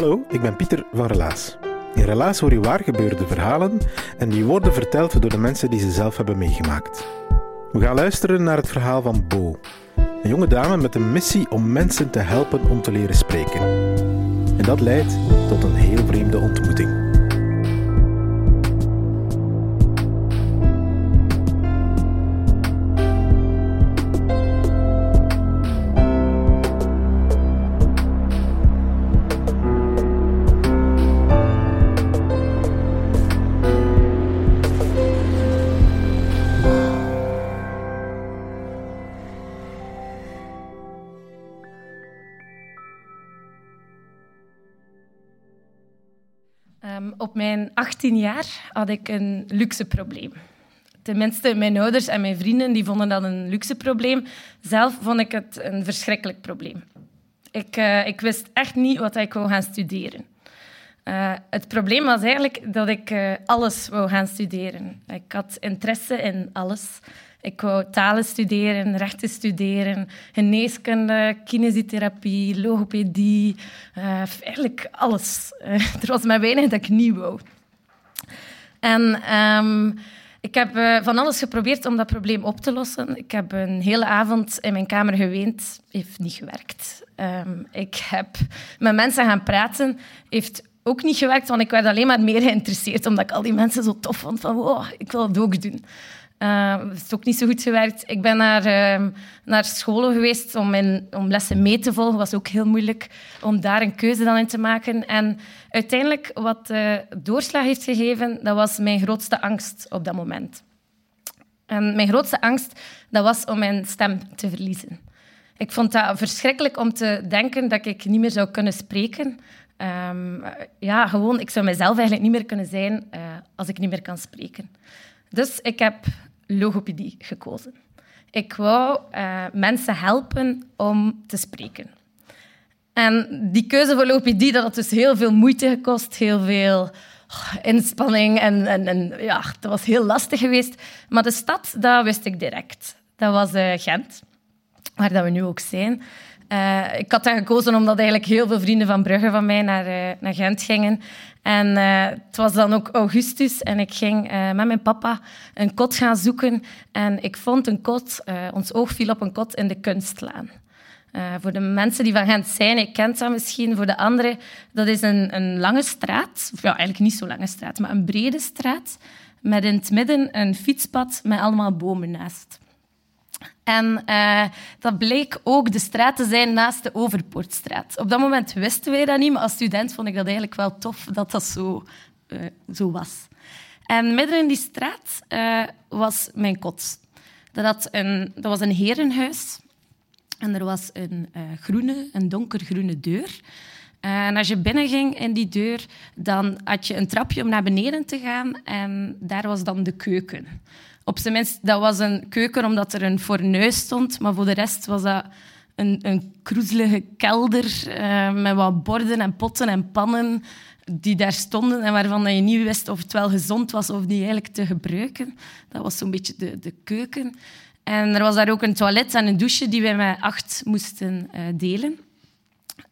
Hallo, ik ben Pieter van Relaas. In Relaas hoor je waar gebeurde verhalen en die worden verteld door de mensen die ze zelf hebben meegemaakt. We gaan luisteren naar het verhaal van Bo, een jonge dame met een missie om mensen te helpen om te leren spreken. En dat leidt tot een heel vreemde ontmoeting. Mijn 18 jaar had ik een luxe probleem. Tenminste, mijn ouders en mijn vrienden die vonden dat een luxe probleem. Zelf vond ik het een verschrikkelijk probleem. Ik, eh, ik wist echt niet wat ik wou gaan studeren. Eh, het probleem was eigenlijk dat ik eh, alles wou gaan studeren. Ik had interesse in alles. Ik wou talen studeren, rechten studeren, geneeskunde, kinesiotherapie, logopedie. eh, eigenlijk alles. Eh, er was maar weinig dat ik niet wou. En ehm, ik heb eh, van alles geprobeerd om dat probleem op te lossen. Ik heb een hele avond in mijn kamer geweend. Heeft niet gewerkt. Ehm, ik heb met mensen gaan praten. Heeft ook niet gewerkt, want ik werd alleen maar meer geïnteresseerd omdat ik al die mensen zo tof vond. Van, wow, ik wil het ook doen. Uh, het is ook niet zo goed gewerkt. Ik ben naar, uh, naar scholen geweest om, in, om lessen mee te volgen. was ook heel moeilijk om daar een keuze dan in te maken. En uiteindelijk, wat uh, doorslag heeft gegeven, dat was mijn grootste angst op dat moment. En mijn grootste angst, dat was om mijn stem te verliezen. Ik vond dat verschrikkelijk om te denken dat ik niet meer zou kunnen spreken. Um, ja, gewoon, ik zou mezelf eigenlijk niet meer kunnen zijn uh, als ik niet meer kan spreken. Dus ik heb logopedie gekozen. Ik wou uh, mensen helpen om te spreken. En die keuze voor logopedie, dat had dus heel veel moeite gekost, heel veel oh, inspanning en, en, en, ja, dat was heel lastig geweest. Maar de stad, dat wist ik direct. Dat was uh, Gent, waar dat we nu ook zijn. Uh, ik had dat gekozen omdat eigenlijk heel veel vrienden van Brugge van mij naar, uh, naar Gent gingen. En uh, het was dan ook augustus en ik ging met mijn papa een kot gaan zoeken. En ik vond een kot, ons oog viel op een kot in de Kunstlaan. voor de mensen die van Gent zijn, ik ken dat misschien. Voor de anderen, dat is een, een lange straat. Of ja, eigenlijk niet zo lange straat, maar een brede straat. Met in het midden een fietspad met allemaal bomen naast. En uh, dat bleek ook de straat te zijn naast de Overpoortstraat. Op dat moment wisten wij dat niet, maar als student vond ik dat eigenlijk wel tof dat dat zo, uh, zo was. En midden in die straat uh, was mijn kot. Dat, had een, dat was een herenhuis. En er was een groene, een donkergroene deur. En als je binnenging in die deur, dan had je een trapje om naar beneden te gaan. En daar was dan de keuken. Op zijn minst, dat was een keuken omdat er een fornuis stond, maar voor de rest was dat een, een kroezelige kelder uh, met wat borden en potten en pannen die daar stonden en waarvan je niet wist of het wel gezond was of die eigenlijk te gebruiken. Dat was zo'n beetje de, de keuken. En er was daar ook een toilet en een douche die wij met acht moesten uh, delen.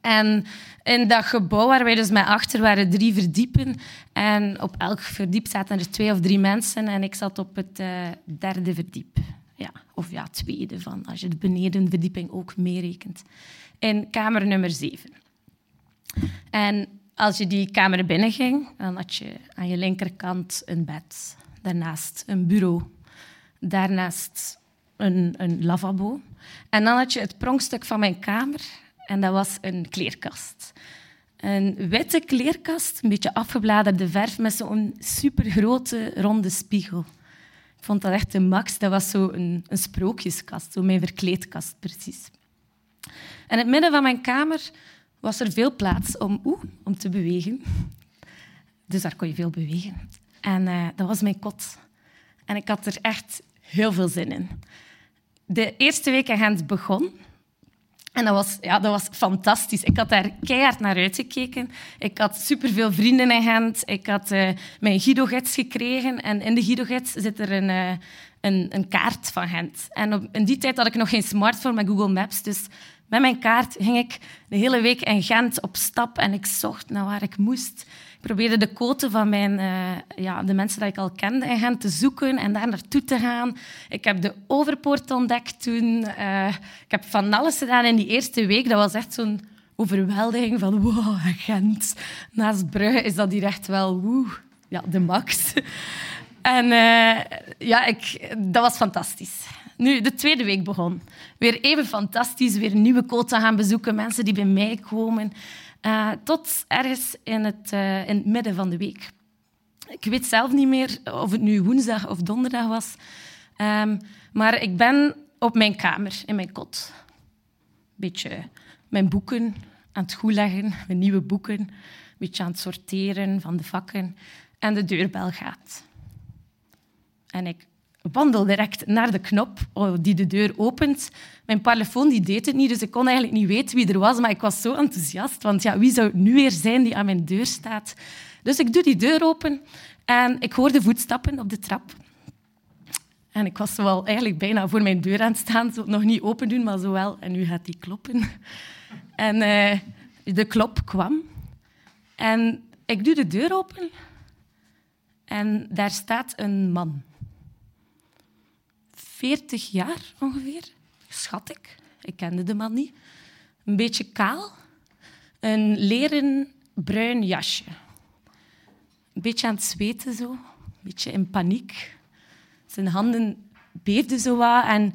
En in dat gebouw waar wij dus met achter waren drie verdiepen. En op elk verdiep zaten er twee of drie mensen. En ik zat op het uh, derde verdiep. Ja, of ja, tweede van, als je de benedenverdieping ook meerekent. In kamer nummer zeven. En als je die kamer binnenging, dan had je aan je linkerkant een bed. Daarnaast een bureau. Daarnaast een, een lavabo. En dan had je het pronkstuk van mijn kamer. En dat was een kleerkast. Een witte kleerkast, een beetje afgebladerde verf met zo'n supergrote ronde spiegel. Ik vond dat echt de max. Dat was zo een, een sprookjeskast, zo mijn verkleedkast precies. En in het midden van mijn kamer was er veel plaats om, oeh, om te bewegen. Dus daar kon je veel bewegen. En uh, dat was mijn kot. En ik had er echt heel veel zin in. De eerste week in Gent begon. En dat was, ja, dat was fantastisch. Ik had daar keihard naar uitgekeken. Ik had superveel vrienden in Gent. Ik had uh, mijn Guido-gids gekregen. En in de Guido-gids zit er een, uh, een, een, kaart van Gent. En op, in die tijd had ik nog geen smartphone met Google Maps. Dus met mijn kaart ging ik de hele week in Gent op stap en ik zocht naar waar ik moest. Ik probeerde de quote van mijn, uh, ja, de mensen die ik al kende in Gent te zoeken en daar naartoe te gaan. Ik heb de Overpoort ontdekt toen. Uh, ik heb van alles gedaan in die eerste week. Dat was echt zo'n overweldiging van wow, Gent. Naast Brugge is dat hier echt wel woe, ja, de max. En uh, ja, ik, dat was fantastisch. Nu, de tweede week begon. Weer even fantastisch, weer nieuwe quota gaan bezoeken, mensen die bij mij komen. Uh, tot ergens in het, uh, in het midden van de week. Ik weet zelf niet meer of het nu woensdag of donderdag was. Um, maar ik ben op mijn kamer, in mijn kot. Een beetje mijn boeken aan het goedleggen, mijn nieuwe boeken. Een beetje aan het sorteren van de vakken. En de deurbel gaat. En ik wandel direct naar de knop oh, die de deur opent. Mijn telefoon die deed het niet, dus ik kon eigenlijk niet weten wie er was. Maar ik was zo enthousiast, want ja, wie zou het nu weer zijn die aan mijn deur staat? Dus ik doe die deur open en ik hoor de voetstappen op de trap. En ik was wel eigenlijk bijna voor mijn deur aan het staan, zo nog niet open doen, maar zo wel. En nu gaat die kloppen. En uh, de klop kwam. En ik doe de deur open en daar staat een man. 40 jaar ongeveer, schat ik. Ik kende de man niet. Een beetje kaal. Een leren bruin jasje. Een beetje aan het zweten zo. Een beetje in paniek. Zijn handen beefden zo wat en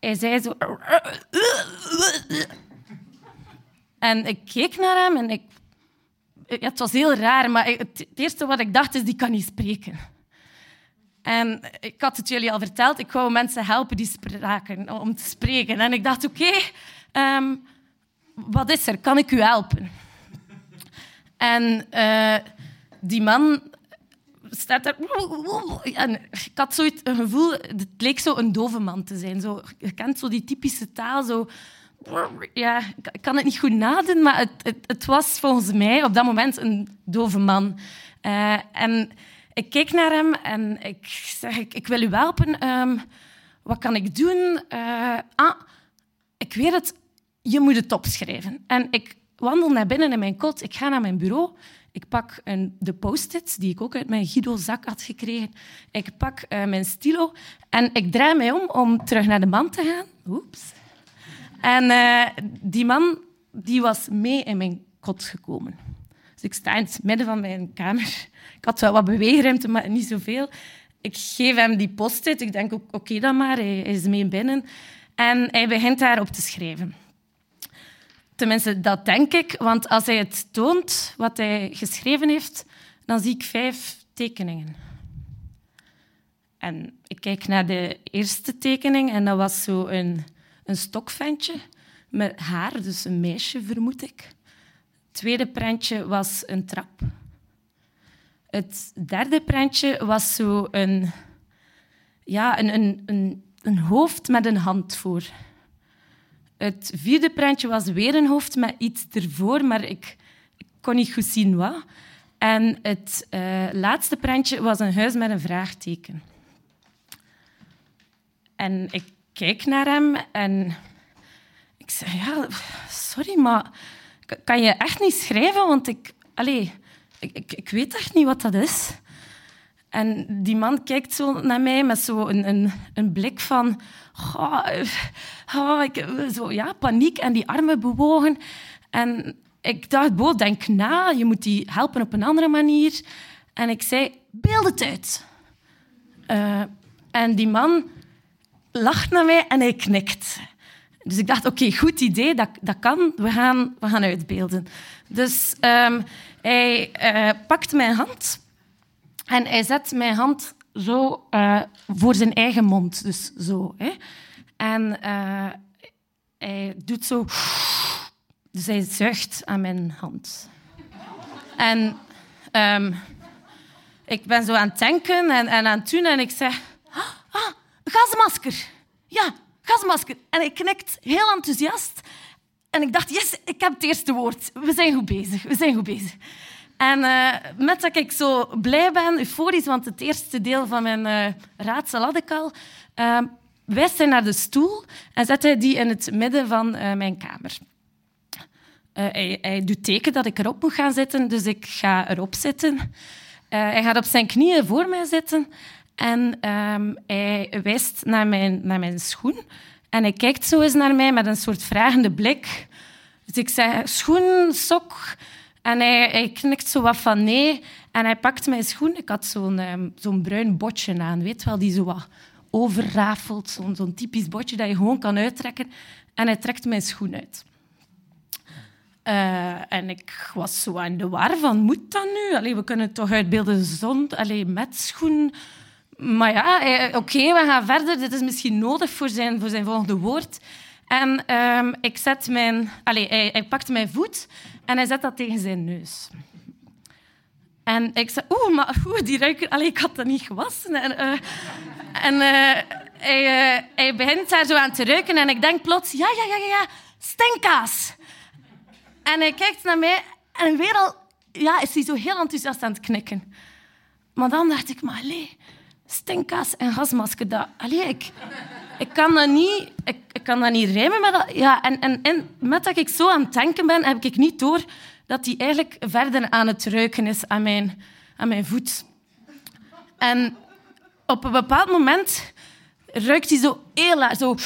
hij zei zo... En ik keek naar hem en ik... Het was heel raar, maar het eerste wat ik dacht is, die kan niet spreken. En ik had het jullie al verteld, ik wou mensen helpen die spraken, om te spreken. En ik dacht, oké, um, wat is er? Kan ik u helpen? En uh, die man staat daar... En ik had zoiets een gevoel, het leek zo een dove man te zijn. Zo, je kent zo die typische taal, zo... Ja, ik kan het niet goed nadoen, maar het, het, was volgens mij op dat moment een dove man. Uh, en ik keek naar hem en ik zeg, ik, wil u helpen. Um, wat kan ik doen? Uh, ah, ik weet het, je moet het opschrijven. En ik wandel naar binnen in mijn kot, ik ga naar mijn bureau, ik pak een, de post-its die ik ook uit mijn Guido-zak had gekregen. Ik pak uh, mijn stilo en ik draai mij om om terug naar de man te gaan. Oeps. En uh, die man die was mee in mijn kot gekomen. Ik sta in het midden van mijn kamer ik had wel wat beweegruimte, maar niet zoveel. Ik geef hem die post-it. Ik denk, oké dan maar, hij is mee binnen. En hij begint daarop te schrijven. Tenminste, dat denk ik. Want als hij het toont, wat hij geschreven heeft, dan zie ik vijf tekeningen. En ik kijk naar de eerste tekening en dat was zo een, een stokventje met haar, dus een meisje vermoed ik. Tweede prentje was een trap. Het derde prentje was zo een, ja, een, een, een, hoofd met een hand voor. Het vierde prentje was weer een hoofd met iets ervoor, maar ik, kon niet goed zien wat. En het uh, laatste prentje was een huis met een vraagteken. En ik kijk naar hem en ik zeg, ja, sorry, maar kan je echt niet schrijven? Want ik... Allez, ik, ik, ik, weet echt niet wat dat is. En die man kijkt zo naar mij met zo een, een, een blik van... Oh, oh, ik, zo, ja, paniek en die armen bewogen. En ik dacht, Bo, denk na. Je moet die helpen op een andere manier. En ik zei, beeld het uit. Uh, en die man lacht naar mij en hij knikt. Dus ik dacht, oké, goed idee, dat, dat kan. We gaan, we gaan uitbeelden. Dus ehm, hij uh, pakt mijn hand en hij zet mijn hand zo uh, voor zijn eigen mond. Dus zo. Hè. En uh, hij doet zo... Dus hij zuigt aan mijn hand. En um, ik ben zo aan het denken en, en aan het doen en ik zeg... Ah, een gasmasker. Ja, gasmasker. En hij knikt heel enthousiast. En ik dacht, yes, ik heb het eerste woord. We zijn goed bezig. We zijn goed bezig. En uh, met dat ik zo blij ben, euforisch, want het eerste deel van mijn uh, raadsel had ik al, uh, wijst hij naar de stoel en zet hij die in het midden van mijn kamer. Hij, hij, doet teken dat ik erop moet gaan zitten, dus ik ga erop zitten. hij gaat op zijn knieën voor mij zitten en ehm, hij wijst naar mijn, naar mijn schoen. En hij kijkt zo eens naar mij met een soort vragende blik. Dus ik zeg, schoen, sok. En hij, hij knikt zo wat van nee. En hij pakt mijn schoen. Ik had zo'n um, zo'n bruin botje aan, weet wel, die zo wat overrafelt. Zo'n typisch botje dat je gewoon kan uittrekken. En hij trekt mijn schoen uit. Uh, en ik was zo aan de war van, moet dat nu? Allee, we kunnen toch uitbeelden zond, allee, met schoen maar ja, oké, okay, we gaan verder. Dit is misschien nodig voor zijn, voor zijn volgende woord. En um, ik zet mijn... Allez, hij, pakt mijn voet en hij zet dat tegen zijn neus. En ik zei, oeh, maar oeh, die ruiker... Allee, ik had dat niet gewassen. En, uh, en hij, hij begint daar zo aan te ruiken en ik denk plots, ja, ja, ja, ja, stinkkaas. En hij kijkt naar mij en weer al ja, is hij zo heel enthousiast aan het knikken. Maar dan dacht ik, maar allee, stinkkaas en gasmasker. Dat, allee, ik, ik, kan dat niet, ik, ik kan dat niet rijmen met dat. Ja, en, en, en met dat ik zo aan het denken ben, heb ik niet door dat hij eigenlijk verder aan het ruiken is aan mijn, aan mijn voet. En op een bepaald moment ruikt hij zo heel zo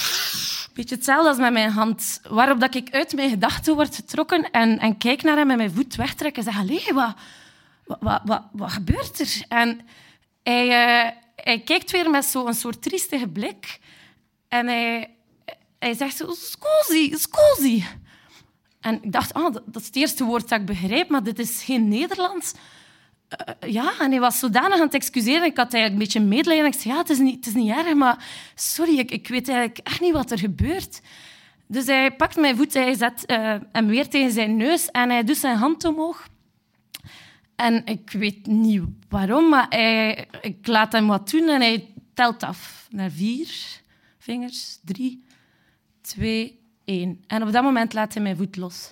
beetje hetzelfde als met mijn hand. Waarop dat ik uit mijn gedachten word getrokken en, en kijk naar hem met mijn voet wegtrek en zeg, allee, wat, wat, wat, wat, gebeurt er? En hij, uh, hij kijkt weer met zo'n soort triestige blik. En hij, hij zegt zo, scusi, scusi. En ik dacht, oh, dat, is het eerste woord dat ik begrijp, maar dit is geen Nederlands. Uh, ja, en hij was zodanig aan het excuseren. Ik had eigenlijk een beetje medelijden. En ik zei, ja, het is niet, het is niet erg, maar sorry, ik, ik weet eigenlijk echt niet wat er gebeurt. Dus hij pakt mijn voet, hij zet uh, hem weer tegen zijn neus en hij doet zijn hand omhoog. En ik weet niet waarom, maar ik laat hem wat doen en hij telt af naar vier vingers. Drie, twee, één. En op dat moment laat hij mijn voet los.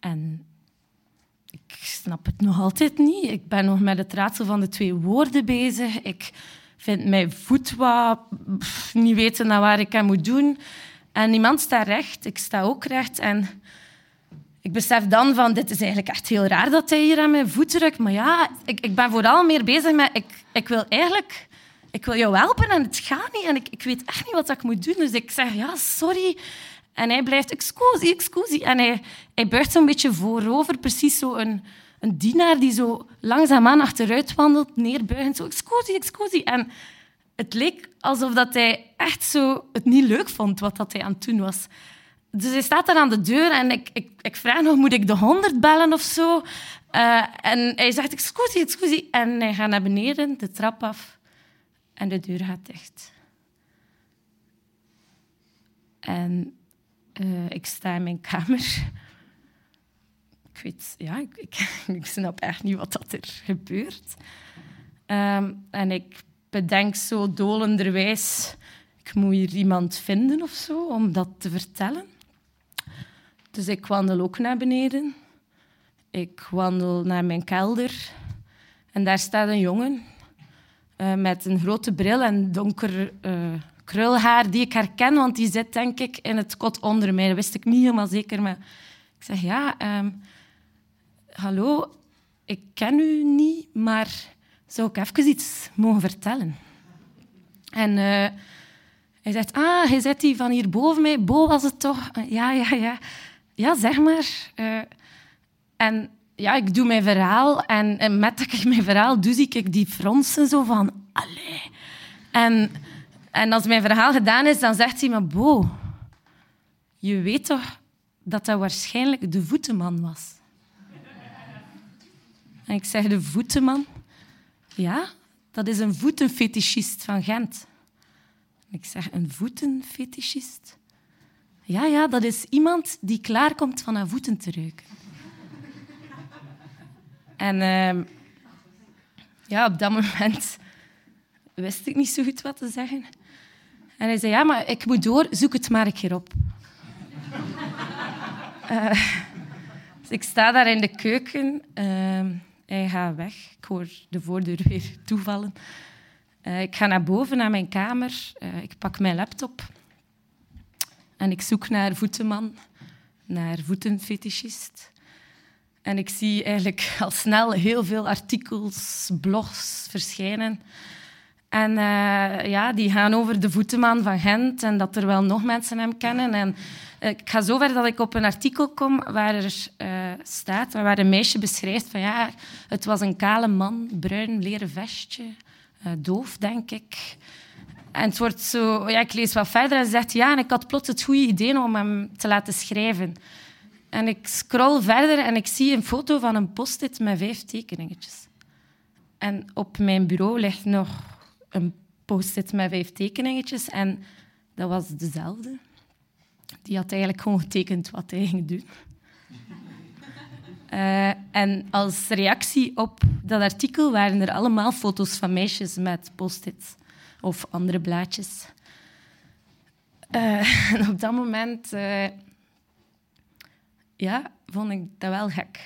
En ik snap het nog altijd niet. Ik ben nog met het raadsel van de twee woorden bezig. Ik vind mijn voet wat niet weten naar waar ik hem moet doen. En iemand staat recht, ik sta ook recht. En ik besef dan van, dit is eigenlijk echt heel raar dat hij hier aan mijn voet drukt. Maar ja, ik, ik ben vooral meer bezig met, ik, ik wil eigenlijk... Ik wil jou helpen en het gaat niet. En ik, ik weet echt niet wat ik moet doen. Dus ik zeg, ja, sorry. En hij blijft, excusie, excusie. En hij, hij buigt zo'n beetje voorover. Precies zo een, een dienaar die zo langzaamaan achteruit wandelt, neerbuigend. Zo, excusie, excusie. En het leek alsof dat hij echt zo het niet leuk vond wat dat hij aan het doen was. Dus hij staat daar aan de deur en ik, ik, ik vraag nog, moet ik de honderd bellen of zo? Uh, en hij zegt, excusie, excusie. En hij gaat naar beneden, de trap af en de deur gaat dicht. En uh, ik sta in mijn kamer. Ik weet, ja, ik, ik, snap echt niet wat dat er gebeurt. Um, en ik bedenk zo dolenderwijs, ik moet hier iemand vinden of zo om dat te vertellen. Dus ik wandel ook naar beneden. Ik wandel naar mijn kelder. En daar staat een jongen uh, met een grote bril en donker uh, krulhaar die ik herken, want die zit denk ik in het kot onder mij. Dat wist ik niet helemaal zeker, maar ik zeg ja, um, hallo, ik ken u niet, maar zou ik even iets mogen vertellen? En uh, hij zegt, ah, hij zit hier van hier boven mij. Bo was het toch? Ja, ja, ja ja, zeg maar. Uh, en ja, ik doe mijn verhaal en, en, met dat ik mijn verhaal doe, zie ik die fronsen zo van... Allee. En En als mijn verhaal gedaan is, dan zegt hij me, Bo, je weet toch dat dat waarschijnlijk de voetenman was? En ik zeg, de voetenman? Ja, dat is een voetenfetischist van Gent. Ik zeg, een voetenfetischist? Ja, ja, dat is iemand die klaarkomt van haar voeten te ruiken. en uh, ja, op dat moment wist ik niet zo goed wat te zeggen. En hij zei, ja, maar ik moet door, zoek het maar een keer op. uh, dus ik sta daar in de keuken. Uh, hij gaat weg. Ik hoor de voordeur weer toevallen. Uh, ik ga naar boven, naar mijn kamer. Uh, ik pak mijn laptop. En ik zoek naar voetenman, naar voetenfetischist. En ik zie eigenlijk al snel heel veel artikels, blogs verschijnen. En uh, ja, die gaan over de voetenman van Gent en dat er wel nog mensen hem kennen. En ik ga zover dat ik op een artikel kom waar er uh, staat, waar een meisje beschrijft van ja, het was een kale man, bruin leren vestje, doof, denk ik. En het wordt zo, ja, ik lees wat verder en zegt ja, en ik had plots het goede idee om hem te laten schrijven. En ik scroll verder en ik zie een foto van een post-it met vijf tekeningetjes. En op mijn bureau ligt nog een post-it met vijf tekeningetjes en dat was dezelfde. Die had eigenlijk gewoon getekend wat hij ging doen. Uh, en als reactie op dat artikel waren er allemaal foto's van meisjes met post-its of andere blaadjes. Uh, en op dat moment uh, ja, vond ik dat wel gek.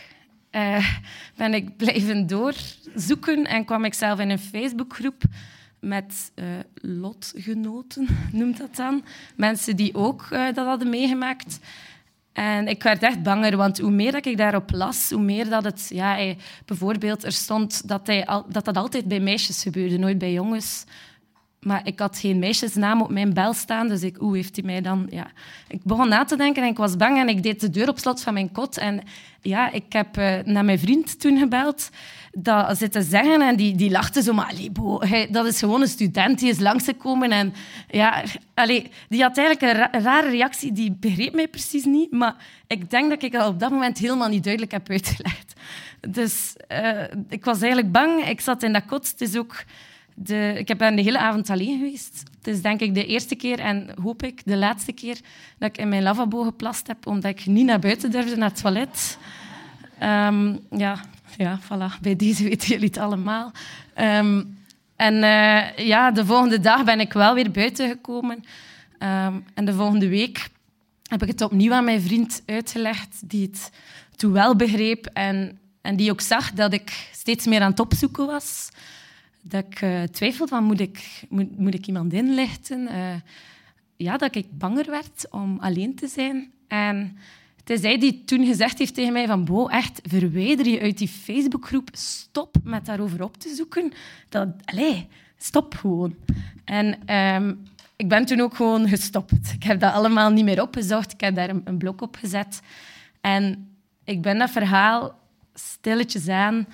ben ik blijven doorzoeken en kwam ik zelf in een Facebookgroep met uh, lotgenoten, noemt dat dan. Mensen die ook uh, dat hadden meegemaakt. En ik werd echt banger, want hoe meer dat ik daarop las, hoe meer dat het... Ja, bijvoorbeeld, er stond dat, hij al, dat dat altijd bij meisjes gebeurde, nooit bij jongens. Maar ik had geen meisjesnaam op mijn bel staan, dus ik, hoe heeft hij mij dan... Ja. Ik begon na te denken en ik was bang en ik deed de deur op slot van mijn kot. En ja, ik heb uh, naar mijn vriend toen gebeld dat zitten zeggen en die, die lachten zo, maar bo, hij, dat is gewoon een student die is langsgekomen en ja, allee, die had eigenlijk een, rare reactie, die begreep mij precies niet, maar ik denk dat ik dat op dat moment helemaal niet duidelijk heb uitgelegd. Dus uh, ik was eigenlijk bang, ik zat in dat kot, het is ook... De, ik ben de hele avond alleen geweest. Het is denk ik de eerste keer en hoop ik de laatste keer dat ik in mijn lavabo geplast heb, omdat ik niet naar buiten durfde, naar het toilet. Um, ja, ja, voilà, bij deze weten jullie het allemaal. Um, en uh, ja, de volgende dag ben ik wel weer buiten gekomen. Um, en de volgende week heb ik het opnieuw aan mijn vriend uitgelegd, die het toen wel begreep en, en die ook zag dat ik steeds meer aan het opzoeken was. Dat ik uh, twijfelde van, moet ik, moet, moet ik iemand inlichten? Uh, ja, dat ik banger werd om alleen te zijn. En het is hij die toen gezegd heeft tegen mij van Bo, echt, verwijder je uit die Facebookgroep. Stop met daarover op te zoeken. Dat, allez, stop gewoon. En um, ik ben toen ook gewoon gestopt. Ik heb dat allemaal niet meer opgezocht. Ik heb daar een, een blok op gezet. En ik ben dat verhaal stilletjes aan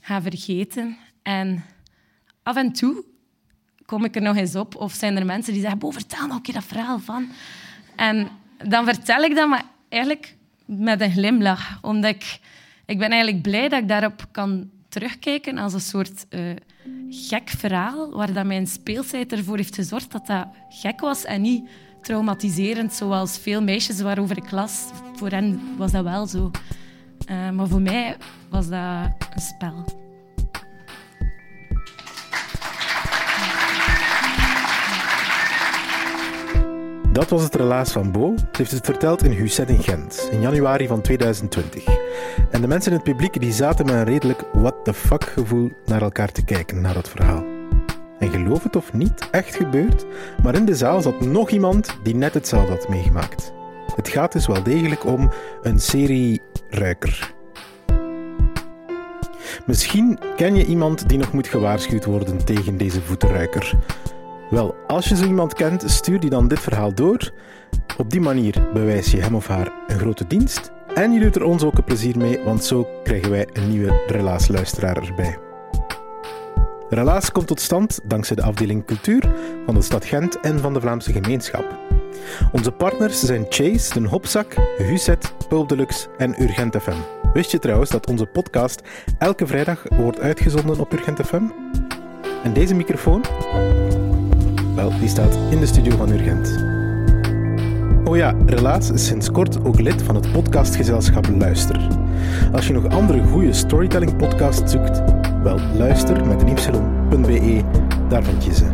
gaan vergeten. En af en toe kom ik er nog eens op. Of zijn er mensen die zeggen, Bo, vertel nog een keer dat verhaal van. En dan vertel ik dat, maar eigenlijk met een glimlach. Omdat ik, ik ben eigenlijk blij dat ik daarop kan terugkijken als een soort uh, gek verhaal, waar dat mijn speelsheid ervoor heeft gezorgd dat dat gek was en niet traumatiserend, zoals veel meisjes waarover ik las. Voor hen was dat wel zo. Uh, maar voor mij was dat een spel. Dat was het relaas van Bo. Ze heeft het verteld in Husset in Gent, in januari van 2020. En de mensen in het publiek die zaten met een redelijk what the fuck gevoel naar elkaar te kijken, naar dat verhaal. En geloof het of niet, echt gebeurd, maar in de zaal zat nog iemand die net hetzelfde had meegemaakt. Het gaat dus wel degelijk om een serie ruiker. Misschien ken je iemand die nog moet gewaarschuwd worden tegen deze voetenruiker. Wel, als je zo iemand kent, stuur die dan dit verhaal door. Op die manier bewijs je hem of haar een grote dienst. En je doet er ons ook een plezier mee, want zo krijgen wij een nieuwe relaasluisteraar erbij. Relaas komt tot stand dankzij de afdeling cultuur van de stad Gent en van de Vlaamse gemeenschap. Onze partners zijn Chase, Den Hopzak, Huset, Pulp Deluxe en Urgent FM. Wist je trouwens dat onze podcast elke vrijdag wordt uitgezonden op Urgent FM? En deze microfoon? Wel, die staat in de studio van Urgent. Oh ja, Relaas is sinds kort ook lid van het podcastgezelschap Luister. Als je nog andere goede storytelling podcasts zoekt, wel luister met een y.be, daar vind je ze.